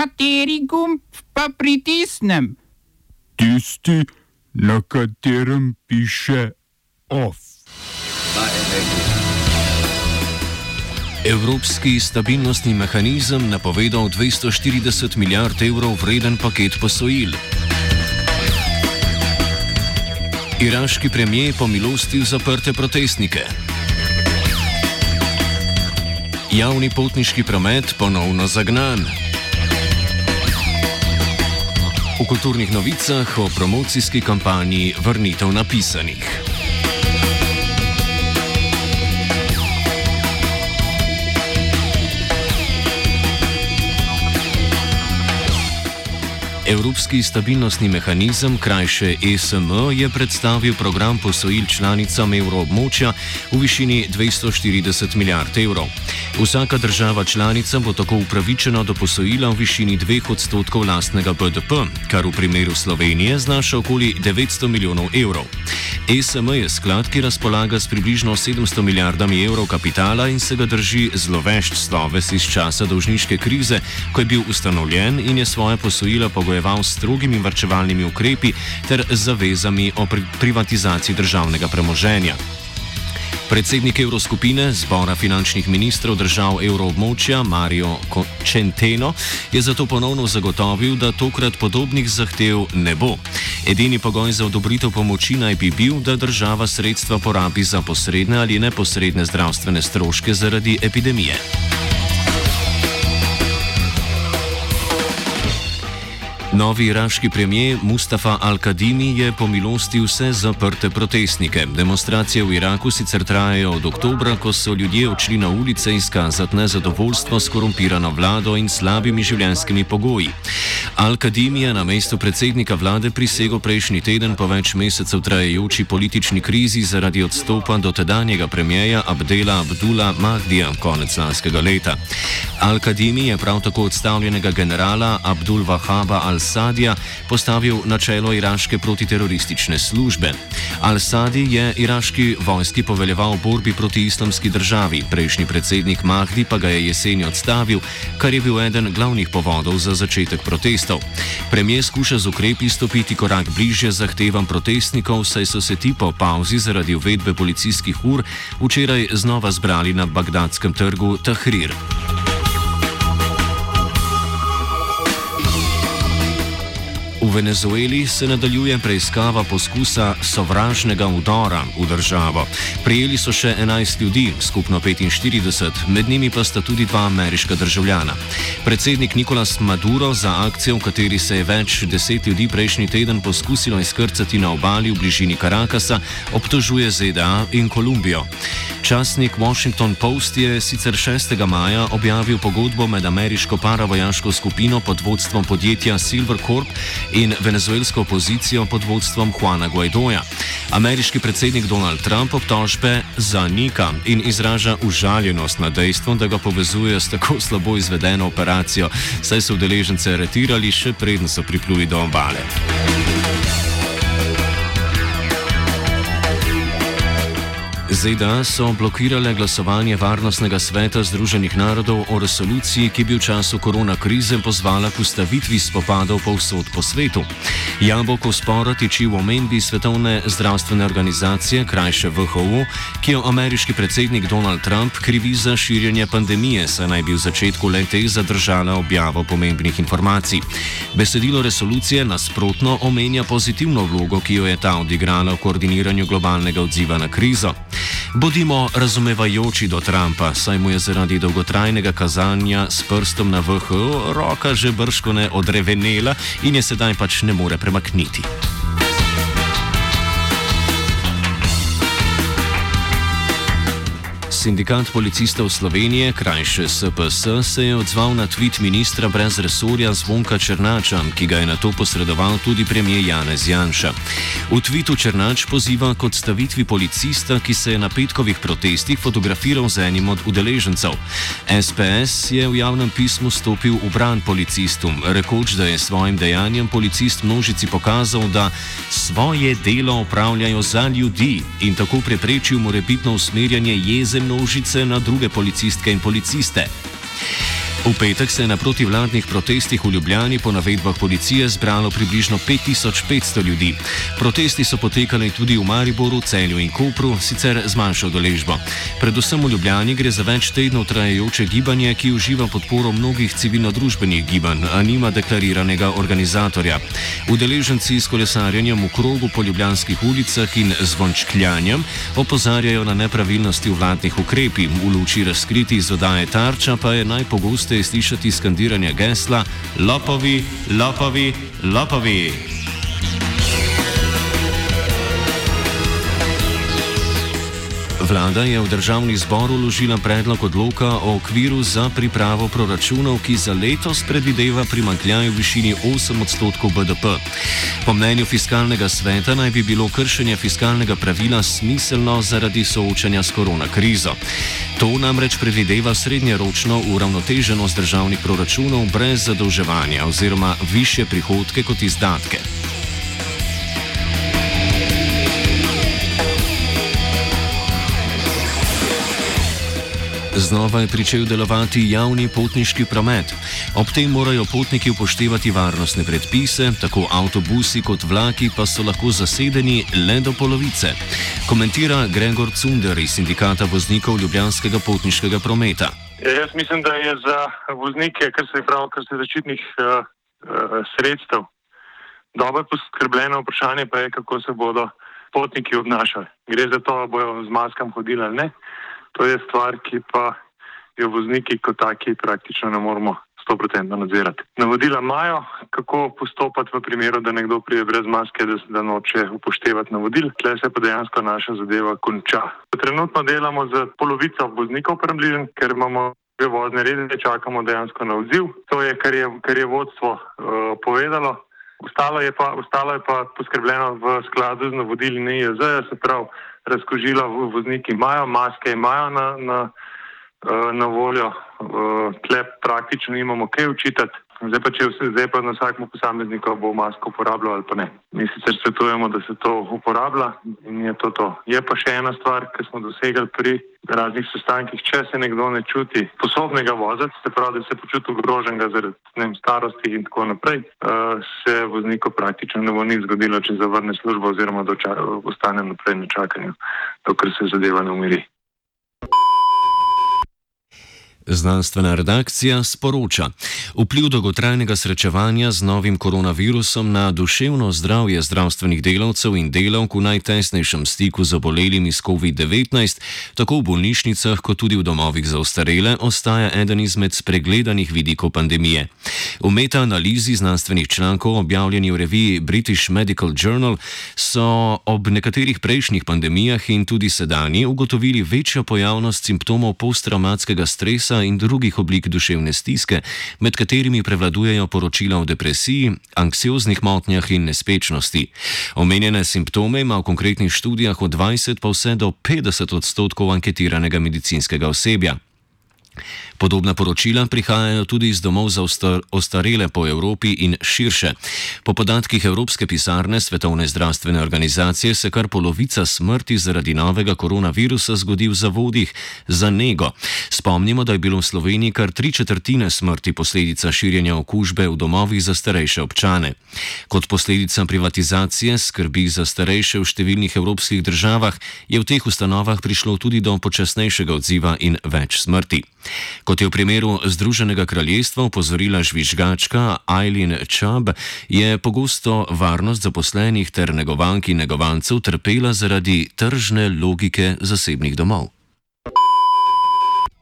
Kateri gumb pa pritisnem? Tisti, na katerem piše OF. Evropski stabilnostni mehanizem napovedal 240 milijard evrov vreden paket posojil. Iraški premijer pomilostil zaprte protestnike. Javni potniški promet ponovno zagnan. V kulturnih novicah o promocijski kampanji Vrnitev napisanih. Evropski stabilnostni mehanizem, krajše ESM, je predstavil program posojil članicam evroobmočja v višini 240 milijard evrov. Vsaka država članica bo tako upravičena do posojila v višini 2 odstotkov lastnega BDP, kar v primeru Slovenije znaša okoli 900 milijonov evrov. ESM je sklad, ki razpolaga s približno 700 milijardami evrov kapitala in se ga drži zlovešč sloves iz časa dolžniške krize, ko je bil ustanovljen in je svoje posojila pogojeval s strogimi vrčevalnimi ukrepi ter zavezami o pri privatizaciji državnega premoženja. Predsednik Evroskupine, zbora finančnih ministrov držav evroobmočja Mario Centeno, je zato ponovno zagotovil, da tokrat podobnih zahtev ne bo. Edini pogoj za odobritev pomoči naj bi bil, da država sredstva porabi za posredne ali neposredne zdravstvene stroške zaradi epidemije. Novi iraški premijer Mustafa Al-Kadimi je pomilostil vse zaprte protestnike. Demonstracije v Iraku sicer trajajo od oktobra, ko so ljudje odšli na ulice izkazati nezadovoljstvo s korumpirano vlado in slabimi življenjskimi pogoji. Al-Kadimi je na mesto predsednika vlade prisegel prejšnji teden po več mesecev trajajoči politični krizi zaradi odstopa do tedanjega premijeja Abdela Abdula Mahdija konec lanskega leta. Al-Kadimi je prav tako odstavljenega generala Abdul Wahaba al Al-Sadija postavil na čelo iraške protiteroristične službe. Al-Sadi je iraški vojski poveljeval borbi proti islamski državi, prejšnji predsednik Mahdi pa ga je jeseni odstavil, kar je bil eden glavnih povodov za začetek protestov. Premijer skuša z ukrepi stopiti korak bližje zahtevam protestnikov, saj so se ti po pauzi zaradi uvedbe policijskih ur včeraj znova zbrali na bagdadskem trgu Tahrir. V Venezueli se nadaljuje preiskava poskusa sovražnega udora v državo. Prijeli so še 11 ljudi, skupno 45, med njimi pa sta tudi dva ameriška državljana. Predsednik Nikolas Maduro za akcijo, v kateri se je več deset ljudi prejšnji teden poskusilo izkrcati na obali v bližini Karakasa, obtožuje ZDA in Kolumbijo. Časnik Washington Post je sicer 6. maja objavil pogodbo med ameriško paravojaško skupino pod vodstvom podjetja Silver Corp in venezuelsko opozicijo pod vodstvom Juana Guaidoja. Ameriški predsednik Donald Trump obtožbe zanika in izraža užaljenost nad dejstvom, da ga povezuje s tako slabo izvedeno operacijo, saj so udeležence aretirali še preden so pripluli do obale. ZDA so blokirale glasovanje Varnostnega sveta Združenih narodov o resoluciji, ki bi v času korona krize pozvala k ustavitvi spopadov povsod po svetu. Jabolko spora tiči v omembi Svetovne zdravstvene organizacije, krajše WHO, ki jo ameriški predsednik Donald Trump krivi za širjenje pandemije, saj naj bi v začetku lete zadržala objavo pomembnih informacij. Besedilo resolucije nasprotno omenja pozitivno vlogo, ki jo je ta odigrala v koordiniranju globalnega odziva na krizo. Bodimo razumevajoči do Trumpa, saj mu je zaradi dolgotrajnega kazanja s prstom na VHO roka že brško ne odrevenela in je sedaj pač ne more premakniti. Sindikat policistov Slovenije, krajše SPS, se je odzval na tweet ministra brez resorja Zvonka Črnača, ki ga je na to posredoval tudi premijer Janez Janša. V tweetu Črnač poziva k odstavitvi policista, ki se je na petkovih protestih fotografiral z enim od udeležencev. SPS je v javnem pismu stopil v bran policistu, rekoč, da je svojim dejanjem policist množici pokazal, da svoje delo opravljajo za ljudi in tako preprečil morebitno usmerjanje jezem množice na druge policistke in policiste. V petek se je na protivladnih protestih v Ljubljani po navedbah policije zbralo približno 5500 ljudi. Protesti so potekali tudi v Mariboru, Celju in Kopru, sicer z manjšo doležbo. Predvsem v Ljubljani gre za več tednov trajajoče gibanje, ki uživa podporo mnogih civilno-družbenih gibanj, a nima deklariranega organizatorja. Udeleženci s kolesarjenjem v krogu po ljubljanskih ulicah in zvončkljanjem opozarjajo na nepravilnosti vladnih ukrepih. V luči razkriti iz odaje tarča pa je najpogosteje pogosteje slišati skandiranje gesla Lopovi, Lopovi, Lopovi. Vlada je v državni zbor uložila predlog odloka o okviru za pripravo proračunov, ki za letos predvideva primankljaj v višini 8 odstotkov BDP. Po mnenju fiskalnega sveta naj bi bilo kršenje fiskalnega pravila smiselno zaradi soočanja s koronakrizo. To namreč predvideva srednjeročno uravnoteženost državnih proračunov brez zadolževanja oziroma više prihodke kot izdatke. Znova je pričel delovati javni potniški promet. Ob tem morajo potniki upoštevati varnostne predpise, tako avtobusi kot vlaki pa so lahko zasedeni le do polovice. Komentira Gregor Cunder iz sindikata voznikov Ljubljanskega potniškega prometa. Ja, jaz mislim, da je za voznike, kar se pravi, kar se začetnih uh, uh, sredstev, dobro poskrbljeno vprašanje pa je, kako se bodo potniki obnašali. Gre za to, da bojo z maskam hodili ali ne. To je stvar, ki pa jo vozniki kot taki praktično ne moramo 100% nadzirati. Navodila imajo, kako postopati v primeru, da nekdo prije brez maske, da, da noče upoštevati navodil. Tle se pa dejansko naša zadeva konča. Trenutno delamo z polovico voznikov približen, ker imamo dve vozne rede, čakamo dejansko na odziv. To je, kar je, kar je vodstvo uh, povedalo. Ostalo je, pa, ostalo je pa poskrbljeno v skladu z navodili NIJZ, se pravi razkožila vozniki imajo, maske imajo na, na, eh, na voljo, eh, tle praktično imamo kaj učitati. Zdaj pa, če vse zdaj pa na vsakem posamezniku bo masko uporabljal ali pa ne. Mi sicer svetujemo, da se to uporablja in je to to. Je pa še ena stvar, ki smo dosegli pri raznih sestankih, če se nekdo ne čuti sposobnega voziti, se pravi, da se počuti ogroženega zaradi vem, starosti in tako naprej, uh, se vozniku praktično ne bo nič zgodilo, če zavrne službo oziroma ostane naprej na čakanju, dokler se zadeva ne umiri. Znanstvena redakcija sporoča: Vpliv dolgotrajnega srečevanja z novim koronavirusom na duševno zdravje zdravstvenih delavcev in delavk v najtesnejšem stiku z obolelimi s COVID-19, tako v bolnišnicah kot tudi v domovih za ostarele, ostaja eden izmed spregledanih vidikov pandemije. V metaanalizi znanstvenih člankov, objavljeni v reviji British Medical Journal, so ob nekaterih prejšnjih pandemijah in tudi sedanji ugotovili večjo pojavnost simptomov posttraumatskega stresa in drugih oblik duševne stiske, med katerimi prevladujejo poročila o depresiji, anksioznih motnjah in nespečnosti. Omenjene simptome ima v konkretnih študijah od 20 pa vse do 50 odstotkov anketiranega medicinskega osebja. Podobna poročila prihajajo tudi iz domov za ostarele po Evropi in širše. Po podatkih Evropske pisarne Svetovne zdravstvene organizacije se kar polovica smrti zaradi novega koronavirusa zgodi v zavodih za nego. Spomnimo, da je bilo v Sloveniji kar tri četrtine smrti posledica širjenja okužbe v domovih za starejše občane. Kot posledica privatizacije skrbi za starejše v številnih evropskih državah je v teh ustanovah prišlo tudi do počasnejšega odziva in več smrti. Kot je v primeru Združenega kraljestva upozorila žvižgačka Eileen Chubb, je pogosto varnost zaposlenih ter negovank in negovancev trpela zaradi tržne logike zasebnih domov.